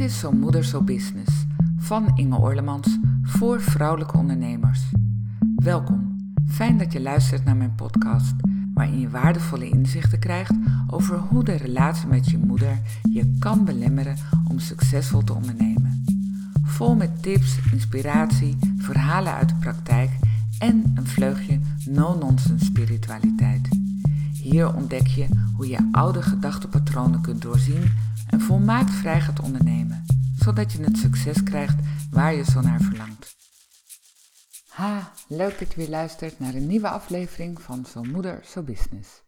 Dit is Zo Moeder Zo Business van Inge Orlemans voor vrouwelijke ondernemers. Welkom, fijn dat je luistert naar mijn podcast, waarin je waardevolle inzichten krijgt over hoe de relatie met je moeder je kan belemmeren om succesvol te ondernemen. Vol met tips, inspiratie, verhalen uit de praktijk en een vleugje no-nonsense spiritualiteit. Hier ontdek je hoe je oude gedachtepatronen kunt doorzien en volmaakt vrij gaat ondernemen, zodat je het succes krijgt waar je zo naar verlangt. Ha, leuk dat je weer luistert naar een nieuwe aflevering van Zo Moeder, Zo Business.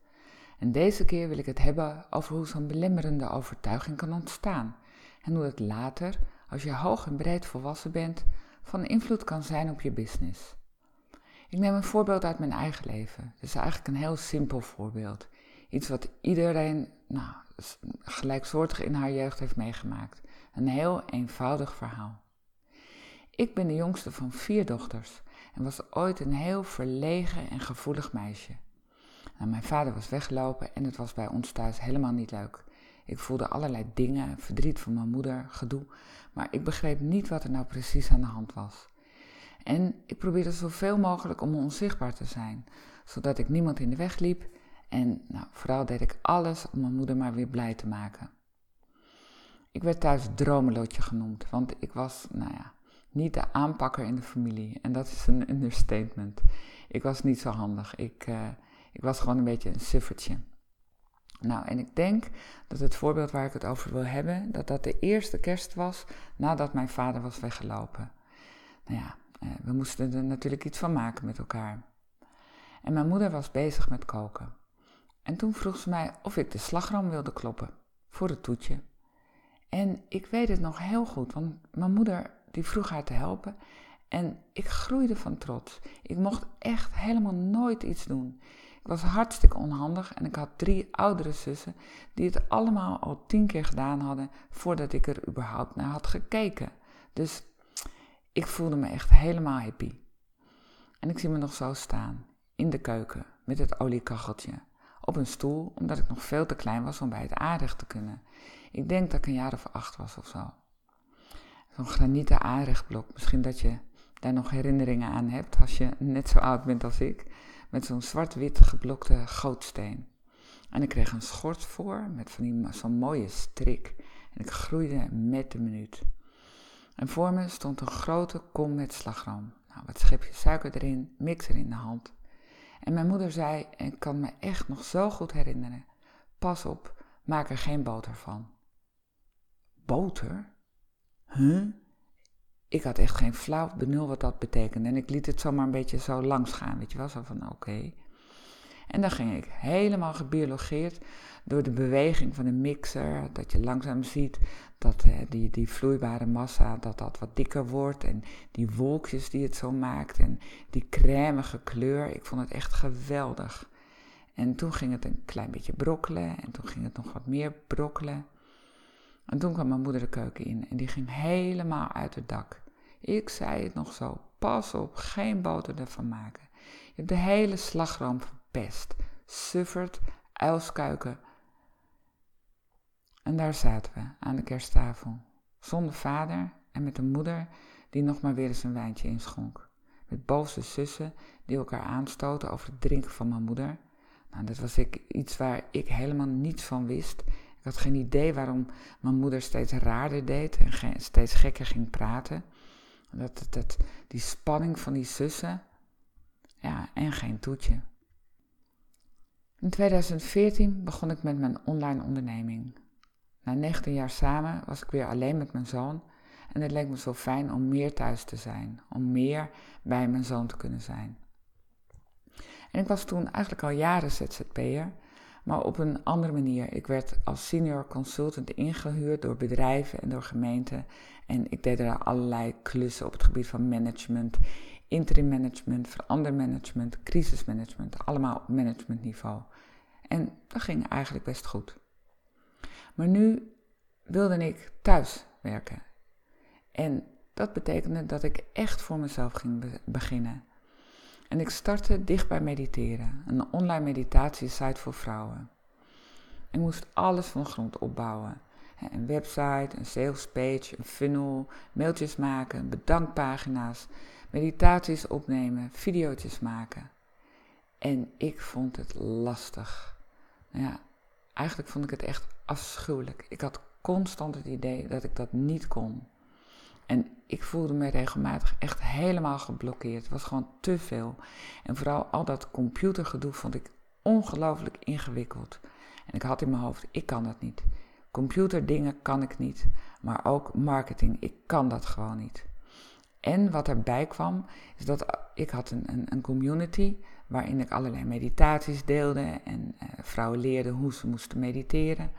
En deze keer wil ik het hebben over hoe zo'n belemmerende overtuiging kan ontstaan en hoe het later, als je hoog en breed volwassen bent, van invloed kan zijn op je business. Ik neem een voorbeeld uit mijn eigen leven. Het is eigenlijk een heel simpel voorbeeld. Iets wat iedereen nou, gelijksoortig in haar jeugd heeft meegemaakt. Een heel eenvoudig verhaal. Ik ben de jongste van vier dochters en was ooit een heel verlegen en gevoelig meisje. Nou, mijn vader was weggelopen en het was bij ons thuis helemaal niet leuk. Ik voelde allerlei dingen, verdriet van mijn moeder, gedoe, maar ik begreep niet wat er nou precies aan de hand was. En ik probeerde zoveel mogelijk om onzichtbaar te zijn, zodat ik niemand in de weg liep en nou, vooral deed ik alles om mijn moeder maar weer blij te maken. Ik werd thuis dromelotje genoemd, want ik was, nou ja, niet de aanpakker in de familie. En dat is een understatement. Ik was niet zo handig. Ik, uh, ik was gewoon een beetje een suffertje. Nou, en ik denk dat het voorbeeld waar ik het over wil hebben, dat dat de eerste kerst was nadat mijn vader was weggelopen. Nou ja, uh, we moesten er natuurlijk iets van maken met elkaar. En mijn moeder was bezig met koken. En toen vroeg ze mij of ik de slagroom wilde kloppen voor het toetje. En ik weet het nog heel goed, want mijn moeder die vroeg haar te helpen en ik groeide van trots. Ik mocht echt helemaal nooit iets doen. Ik was hartstikke onhandig en ik had drie oudere zussen die het allemaal al tien keer gedaan hadden voordat ik er überhaupt naar had gekeken. Dus ik voelde me echt helemaal happy. En ik zie me nog zo staan, in de keuken, met het oliekacheltje op een stoel, omdat ik nog veel te klein was om bij het aanrecht te kunnen. Ik denk dat ik een jaar of acht was of zo. Zo'n granieten aanrechtblok, misschien dat je daar nog herinneringen aan hebt als je net zo oud bent als ik, met zo'n zwart-wit geblokte gootsteen. En ik kreeg een schort voor met van die, zo'n mooie strik en ik groeide met de minuut. En voor me stond een grote kom met slagroom. Nou, wat schepje suiker erin, mixer in de hand. En mijn moeder zei, en ik kan me echt nog zo goed herinneren: Pas op, maak er geen boter van. Boter? Huh? Ik had echt geen flauw benul wat dat betekende. En ik liet het zomaar een beetje zo langs gaan, weet je wel, zo van oké. En dan ging ik helemaal gebiologeerd door de beweging van de mixer, dat je langzaam ziet dat eh, die, die vloeibare massa dat dat wat dikker wordt en die wolkjes die het zo maakt en die crèmige kleur. Ik vond het echt geweldig. En toen ging het een klein beetje brokkelen en toen ging het nog wat meer brokkelen. En toen kwam mijn moeder de keuken in en die ging helemaal uit het dak. Ik zei het nog zo, pas op, geen boter ervan maken. Je hebt de hele slagroom verpest. Suffert, uilskuiken, en daar zaten we aan de kersttafel, zonder vader en met een moeder die nog maar weer eens een wijntje inschonk. Met boze zussen die elkaar aanstoten over het drinken van mijn moeder. Nou, dat was ik, iets waar ik helemaal niets van wist. Ik had geen idee waarom mijn moeder steeds raarder deed en steeds gekker ging praten. Dat, dat, die spanning van die zussen. Ja, en geen toetje. In 2014 begon ik met mijn online onderneming. Na 19 jaar samen was ik weer alleen met mijn zoon en het leek me zo fijn om meer thuis te zijn, om meer bij mijn zoon te kunnen zijn. En ik was toen eigenlijk al jaren ZZP'er, maar op een andere manier. Ik werd als senior consultant ingehuurd door bedrijven en door gemeenten en ik deed er allerlei klussen op het gebied van management, interim management, verandermanagement, crisismanagement, allemaal op managementniveau. En dat ging eigenlijk best goed. Maar nu wilde ik thuis werken. En dat betekende dat ik echt voor mezelf ging beginnen. En ik startte dicht bij mediteren, een online meditatiesite voor vrouwen. Ik moest alles van grond opbouwen. Een website, een sales page, een funnel, mailtjes maken, bedankpagina's, meditaties opnemen, video's maken. En ik vond het lastig. Ja, eigenlijk vond ik het echt afschuwelijk. Ik had constant het idee dat ik dat niet kon. En ik voelde me regelmatig echt helemaal geblokkeerd. Het was gewoon te veel. En vooral al dat computergedoe vond ik ongelooflijk ingewikkeld. En ik had in mijn hoofd, ik kan dat niet. Computerdingen kan ik niet. Maar ook marketing, ik kan dat gewoon niet. En wat erbij kwam, is dat ik had een, een, een community waarin ik allerlei meditaties deelde en uh, vrouwen leerden hoe ze moesten mediteren.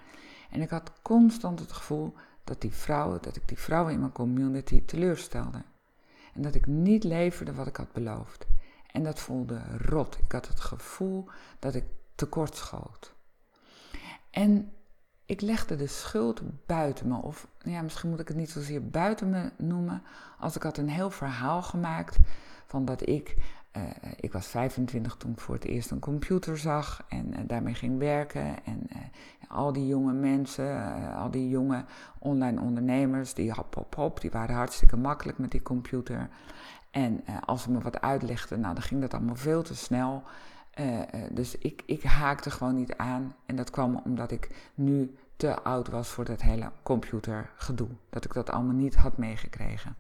En ik had constant het gevoel dat die vrouwen, dat ik die vrouwen in mijn community teleurstelde. En dat ik niet leverde wat ik had beloofd. En dat voelde rot. Ik had het gevoel dat ik tekort schoot. En ik legde de schuld buiten me. Of ja, misschien moet ik het niet zozeer buiten me noemen. Als ik had een heel verhaal gemaakt van dat ik. Uh, ik was 25 toen ik voor het eerst een computer zag en uh, daarmee ging werken. En al die jonge mensen, al die jonge online ondernemers, die hop, hop, hop, die waren hartstikke makkelijk met die computer. En als ze me wat uitlegden, nou, dan ging dat allemaal veel te snel. Dus ik, ik haakte gewoon niet aan. En dat kwam omdat ik nu te oud was voor dat hele computergedoe. Dat ik dat allemaal niet had meegekregen.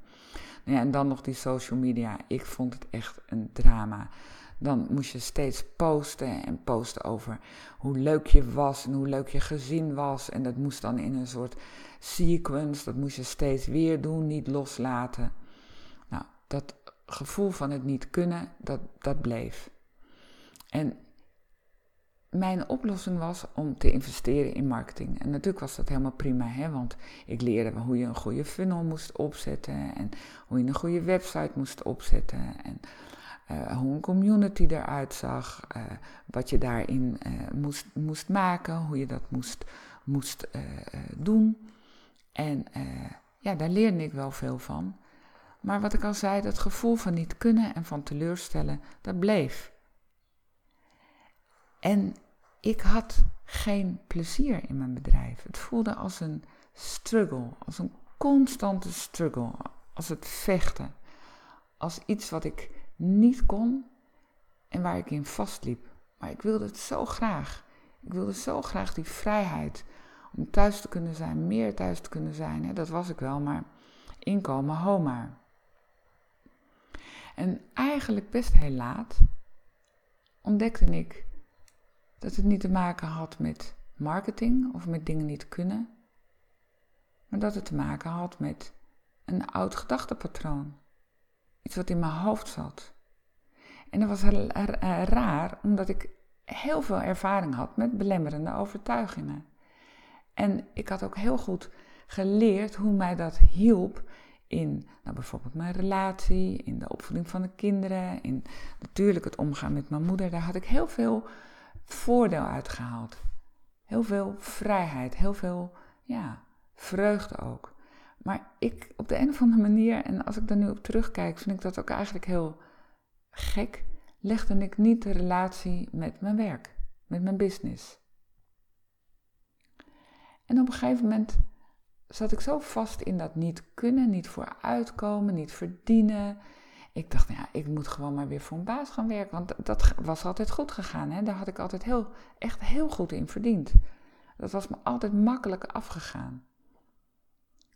Ja, en dan nog die social media. Ik vond het echt een drama. Dan moest je steeds posten en posten over hoe leuk je was en hoe leuk je gezin was. En dat moest dan in een soort sequence. Dat moest je steeds weer doen, niet loslaten. Nou, dat gevoel van het niet kunnen, dat, dat bleef. En mijn oplossing was om te investeren in marketing. En natuurlijk was dat helemaal prima, hè, want ik leerde hoe je een goede funnel moest opzetten en hoe je een goede website moest opzetten en uh, hoe een community eruit zag, uh, wat je daarin uh, moest, moest maken, hoe je dat moest, moest doen. En ja, daar leerde ik wel veel van. Maar wat ik al zei, dat gevoel van niet kunnen en van teleurstellen, dat bleef. En ik had geen plezier in mijn bedrijf. Het voelde als een struggle, als een constante struggle, als het vechten, als iets wat ik niet kon en waar ik in vastliep. Maar ik wilde het zo graag. Ik wilde zo graag die vrijheid om thuis te kunnen zijn, meer thuis te kunnen zijn. Dat was ik wel, maar inkomen, homa. En eigenlijk best heel laat ontdekte ik dat het niet te maken had met marketing of met dingen niet kunnen, maar dat het te maken had met een oud gedachtepatroon. Iets wat in mijn hoofd zat. En dat was raar, omdat ik heel veel ervaring had met belemmerende overtuigingen. En ik had ook heel goed geleerd hoe mij dat hielp in nou, bijvoorbeeld mijn relatie, in de opvoeding van de kinderen, in natuurlijk het omgaan met mijn moeder. Daar had ik heel veel voordeel uitgehaald. Heel veel vrijheid, heel veel ja, vreugde ook. Maar ik op de een of andere manier, en als ik daar nu op terugkijk, vind ik dat ook eigenlijk heel gek, legde ik niet de relatie met mijn werk, met mijn business. En op een gegeven moment zat ik zo vast in dat niet kunnen, niet vooruitkomen, niet verdienen, ik dacht, ja, ik moet gewoon maar weer voor een baas gaan werken. Want dat was altijd goed gegaan. Hè? Daar had ik altijd heel, echt heel goed in verdiend. Dat was me altijd makkelijk afgegaan.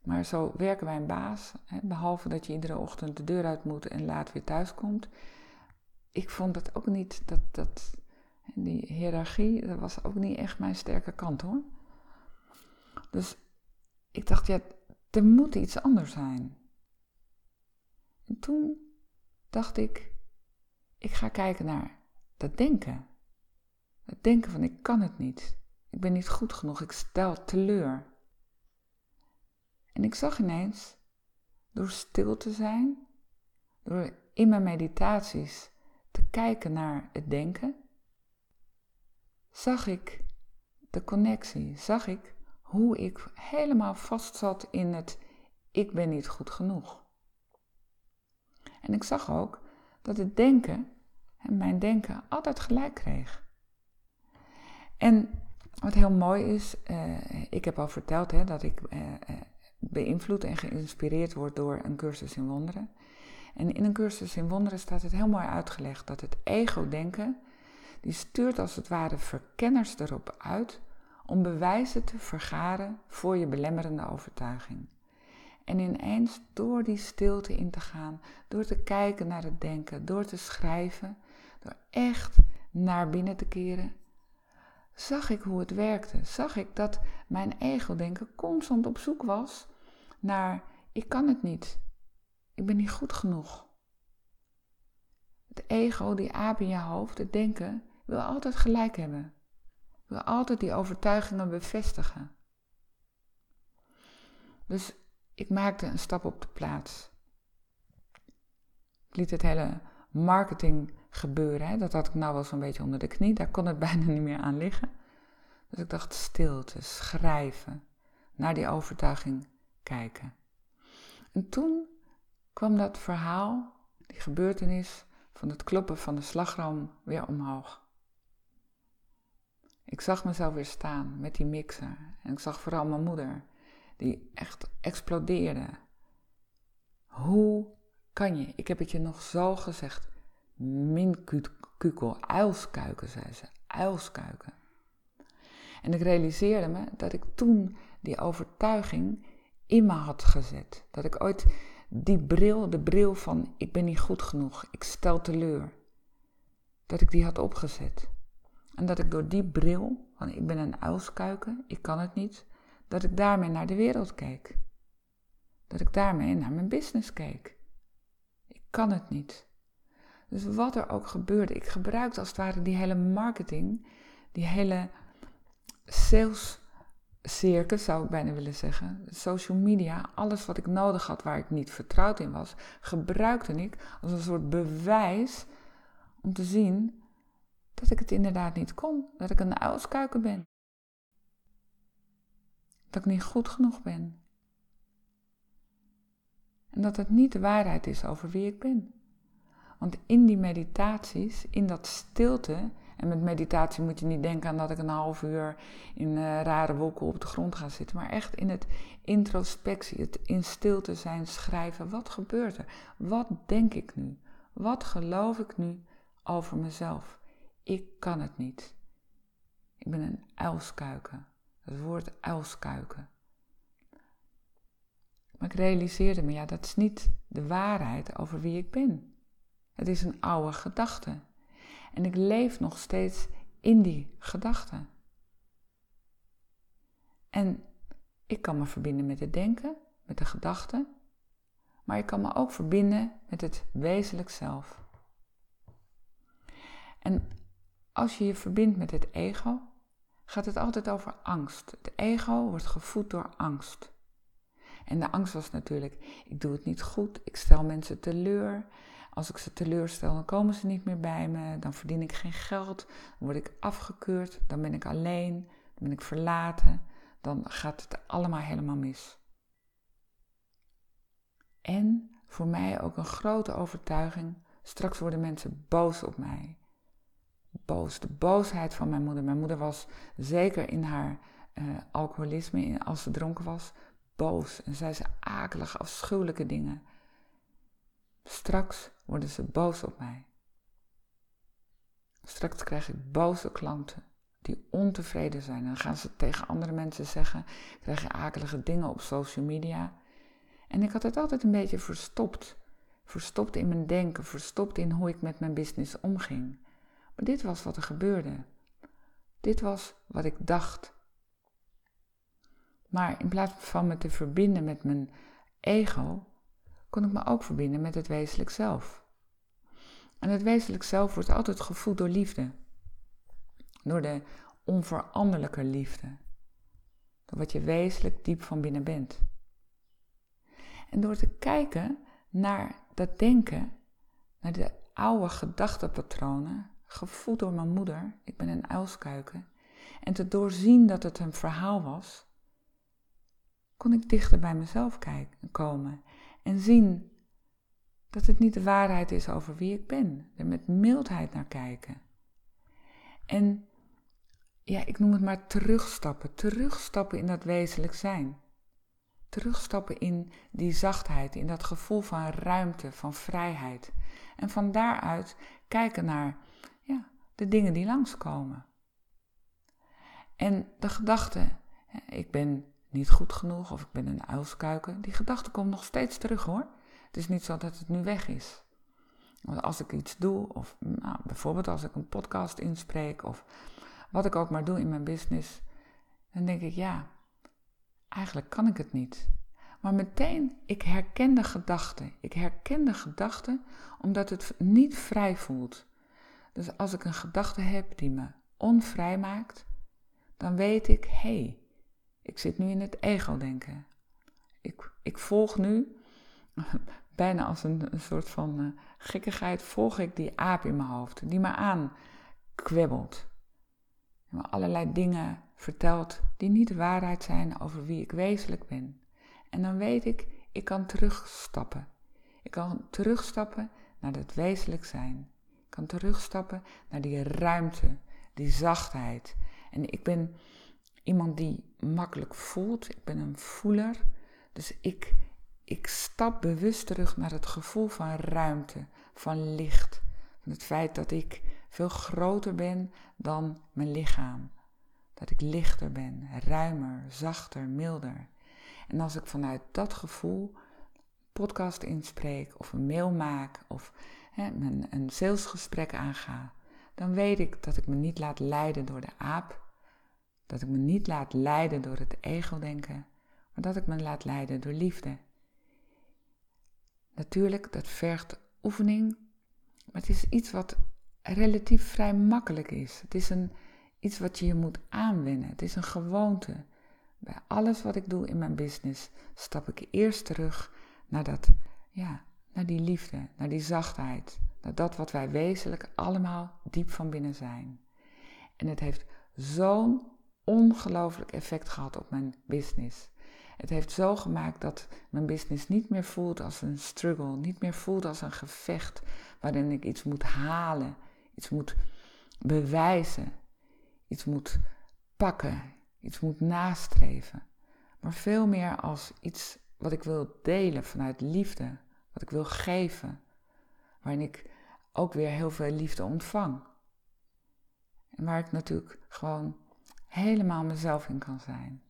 Maar zo werken wij een baas, hè? behalve dat je iedere ochtend de deur uit moet en laat weer thuis komt. Ik vond dat ook niet, dat, dat, die hiërarchie, dat was ook niet echt mijn sterke kant hoor. Dus ik dacht, ja, er moet iets anders zijn. En toen dacht ik, ik ga kijken naar dat denken. Het denken van ik kan het niet. Ik ben niet goed genoeg. Ik stel teleur. En ik zag ineens, door stil te zijn, door in mijn meditaties te kijken naar het denken, zag ik de connectie. Zag ik hoe ik helemaal vast zat in het ik ben niet goed genoeg. En ik zag ook dat het denken, mijn denken, altijd gelijk kreeg. En wat heel mooi is, uh, ik heb al verteld hè, dat ik uh, beïnvloed en geïnspireerd word door een cursus in wonderen. En in een cursus in wonderen staat het heel mooi uitgelegd dat het ego-denken, die stuurt als het ware verkenners erop uit om bewijzen te vergaren voor je belemmerende overtuiging. En ineens door die stilte in te gaan, door te kijken naar het denken, door te schrijven, door echt naar binnen te keren, zag ik hoe het werkte. Zag ik dat mijn ego-denken constant op zoek was naar: ik kan het niet, ik ben niet goed genoeg. Het ego, die aap in je hoofd, het denken, wil altijd gelijk hebben. Wil altijd die overtuigingen bevestigen. Dus ik maakte een stap op de plaats. Ik liet het hele marketing gebeuren. Hè? Dat had ik nou wel zo'n beetje onder de knie. Daar kon het bijna niet meer aan liggen. Dus ik dacht stilte, schrijven, naar die overtuiging kijken. En toen kwam dat verhaal, die gebeurtenis van het kloppen van de slagroom weer omhoog. Ik zag mezelf weer staan met die mixer en ik zag vooral mijn moeder, die echt explodeerde. Hoe kan je, ik heb het je nog zo gezegd, minkukel, uilskuiken, zei ze, uilskuiken. En ik realiseerde me dat ik toen die overtuiging in me had gezet. Dat ik ooit die bril, de bril van ik ben niet goed genoeg, ik stel teleur, dat ik die had opgezet. En dat ik door die bril van ik ben een uilskuiken, ik kan het niet, dat ik daarmee naar de wereld keek. Dat ik daarmee naar mijn business keek. Ik kan het niet. Dus wat er ook gebeurde, ik gebruikte als het ware die hele marketing, die hele sales circus zou ik bijna willen zeggen. Social media, alles wat ik nodig had waar ik niet vertrouwd in was, gebruikte ik als een soort bewijs om te zien dat ik het inderdaad niet kon. Dat ik een uilskuiken ben. Dat ik niet goed genoeg ben. En dat het niet de waarheid is over wie ik ben. Want in die meditaties, in dat stilte, en met meditatie moet je niet denken aan dat ik een half uur in uh, rare wolken op de grond ga zitten, maar echt in het introspectie, het in stilte zijn, schrijven. Wat gebeurt er? Wat denk ik nu? Wat geloof ik nu over mezelf? Ik kan het niet. Ik ben een uilskuiken. Het woord uilskuiken. Maar ik realiseerde me, ja, dat is niet de waarheid over wie ik ben. Het is een oude gedachte. En ik leef nog steeds in die gedachten. En ik kan me verbinden met het denken, met de gedachten, maar ik kan me ook verbinden met het wezenlijk zelf. En als je je verbindt met het ego, gaat het altijd over angst. Het ego wordt gevoed door angst. En de angst was natuurlijk, ik doe het niet goed, ik stel mensen teleur, als ik ze teleurstel, dan komen ze niet meer bij me, dan verdien ik geen geld, dan word ik afgekeurd, dan ben ik alleen, dan ben ik verlaten, dan gaat het allemaal helemaal mis. En voor mij ook een grote overtuiging, straks worden mensen boos op mij. Boos, de boosheid van mijn moeder. Mijn moeder was zeker in haar uh, alcoholisme, als ze dronken was, boos. En zei ze akelige, afschuwelijke dingen. Straks worden ze boos op mij. Straks krijg ik boze klanten die ontevreden zijn. En dan gaan ze tegen andere mensen zeggen, krijgen akelige dingen op social media. En ik had het altijd een beetje verstopt. Verstopt in mijn denken, verstopt in hoe ik met mijn business omging. Dit was wat er gebeurde. Dit was wat ik dacht. Maar in plaats van me te verbinden met mijn ego, kon ik me ook verbinden met het wezenlijk zelf. En het wezenlijk zelf wordt altijd gevoed door liefde. Door de onveranderlijke liefde. Door wat je wezenlijk diep van binnen bent. En door te kijken naar dat denken, naar de oude gedachtenpatronen, gevoed door mijn moeder, ik ben een uilskuiken, en te doorzien dat het een verhaal was, kon ik dichter bij mezelf kijken, komen en zien dat het niet de waarheid is over wie ik ben. Er met mildheid naar kijken. En ja, ik noem het maar terugstappen. Terugstappen in dat wezenlijk zijn. Terugstappen in die zachtheid, in dat gevoel van ruimte, van vrijheid. En van daaruit kijken naar de dingen die langskomen. En de gedachte, ik ben niet goed genoeg of ik ben een uilskuiken, die gedachte komt nog steeds terug hoor. Het is niet zo dat het nu weg is. Want als ik iets doe, of nou, bijvoorbeeld als ik een podcast inspreek, of wat ik ook maar doe in mijn business, dan denk ik ja, eigenlijk kan ik het niet. Maar meteen, ik herken de gedachte. Ik herken de gedachte omdat het niet vrij voelt. Dus als ik een gedachte heb die me onvrij maakt, dan weet ik, hé, hey, ik zit nu in het ego-denken. Ik, ik volg nu, bijna als een, een soort van uh, gekkigheid, volg ik die aap in mijn hoofd, die me aankwebbelt. En me allerlei dingen vertelt die niet de waarheid zijn over wie ik wezenlijk ben. En dan weet ik, ik kan terugstappen. Ik kan terugstappen naar het wezenlijk zijn. Terugstappen naar die ruimte, die zachtheid. En ik ben iemand die makkelijk voelt. Ik ben een voeler. Dus ik, ik stap bewust terug naar het gevoel van ruimte, van licht. Van het feit dat ik veel groter ben dan mijn lichaam. Dat ik lichter ben, ruimer, zachter, milder. En als ik vanuit dat gevoel podcast inspreek of een mail maak of hè, een, een salesgesprek aanga, dan weet ik dat ik me niet laat leiden door de aap, dat ik me niet laat leiden door het ego-denken, maar dat ik me laat leiden door liefde. Natuurlijk, dat vergt oefening, maar het is iets wat relatief vrij makkelijk is. Het is een, iets wat je je moet aanwennen. Het is een gewoonte. Bij alles wat ik doe in mijn business stap ik eerst terug naar dat, ja, naar die liefde, naar die zachtheid, naar dat wat wij wezenlijk allemaal diep van binnen zijn. En het heeft zo'n ongelooflijk effect gehad op mijn business. Het heeft zo gemaakt dat mijn business niet meer voelt als een struggle, niet meer voelt als een gevecht waarin ik iets moet halen, iets moet bewijzen, iets moet pakken, iets moet nastreven. Maar veel meer als iets wat ik wil delen vanuit liefde, wat ik wil geven, waarin ik ook weer heel veel liefde ontvang. En waar ik natuurlijk gewoon helemaal mezelf in kan zijn.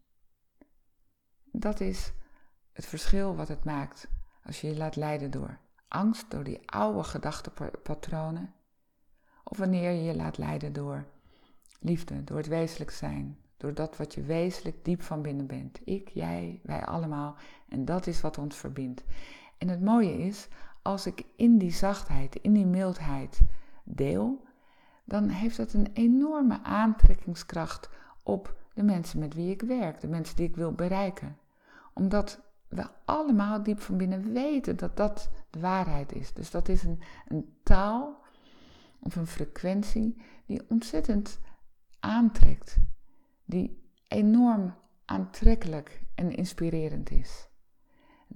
Dat is het verschil wat het maakt als je je laat leiden door angst, door die oude gedachtepatronen, of wanneer je je laat leiden door liefde, door het wezenlijk zijn, door dat wat je wezenlijk diep van binnen bent. Ik, jij, wij allemaal. En dat is wat ons verbindt. En het mooie is, als ik in die zachtheid, in die mildheid deel, dan heeft dat een enorme aantrekkingskracht op de mensen met wie ik werk, de mensen die ik wil bereiken. Omdat we allemaal diep van binnen weten dat dat de waarheid is. Dus dat is een, een taal of een frequentie die ontzettend aantrekt, die enorm aantrekkelijk en inspirerend is.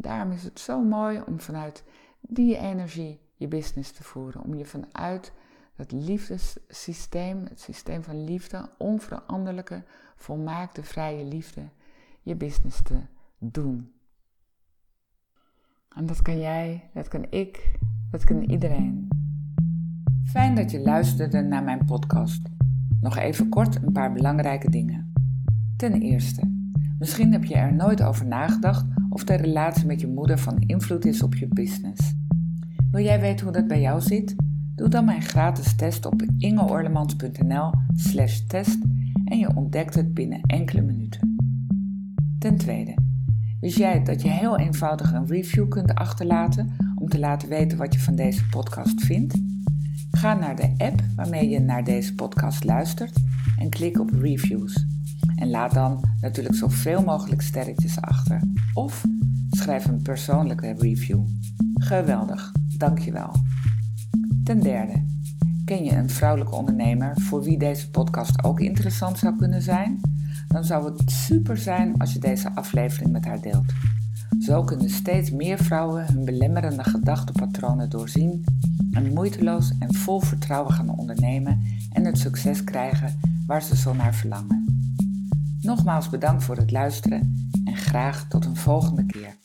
Daarom is het zo mooi om vanuit die energie je business te voeren, om je vanuit dat liefdessysteem, het systeem van liefde, onveranderlijke, volmaakte, vrije liefde, je business te doen. En dat kan jij, dat kan ik, dat kan iedereen. Fijn dat je luisterde naar mijn podcast. Nog even kort een paar belangrijke dingen. Ten eerste, misschien heb je er nooit over nagedacht of de relatie met je moeder van invloed is op je business. Wil jij weten hoe dat bij jou zit? Doe dan mijn gratis test op ingeorlemans.nl/slash test en je ontdekt het binnen enkele minuten. Ten tweede, wist jij dat je heel eenvoudig een review kunt achterlaten om te laten weten wat je van deze podcast vindt? Ga naar de app waarmee je naar deze podcast luistert en klik op reviews. En laat dan natuurlijk zoveel mogelijk sterretjes achter. Of schrijf een persoonlijke review. Geweldig, dankjewel. Ten derde, ken je een vrouwelijke ondernemer voor wie deze podcast ook interessant zou kunnen zijn? Dan zou het super zijn als je deze aflevering met haar deelt. Zo kunnen steeds meer vrouwen hun belemmerende gedachtenpatronen doorzien en moeiteloos en vol vertrouwen gaan ondernemen en het succes krijgen waar ze zo naar verlangen. Nogmaals bedankt voor het luisteren en graag tot een volgende keer.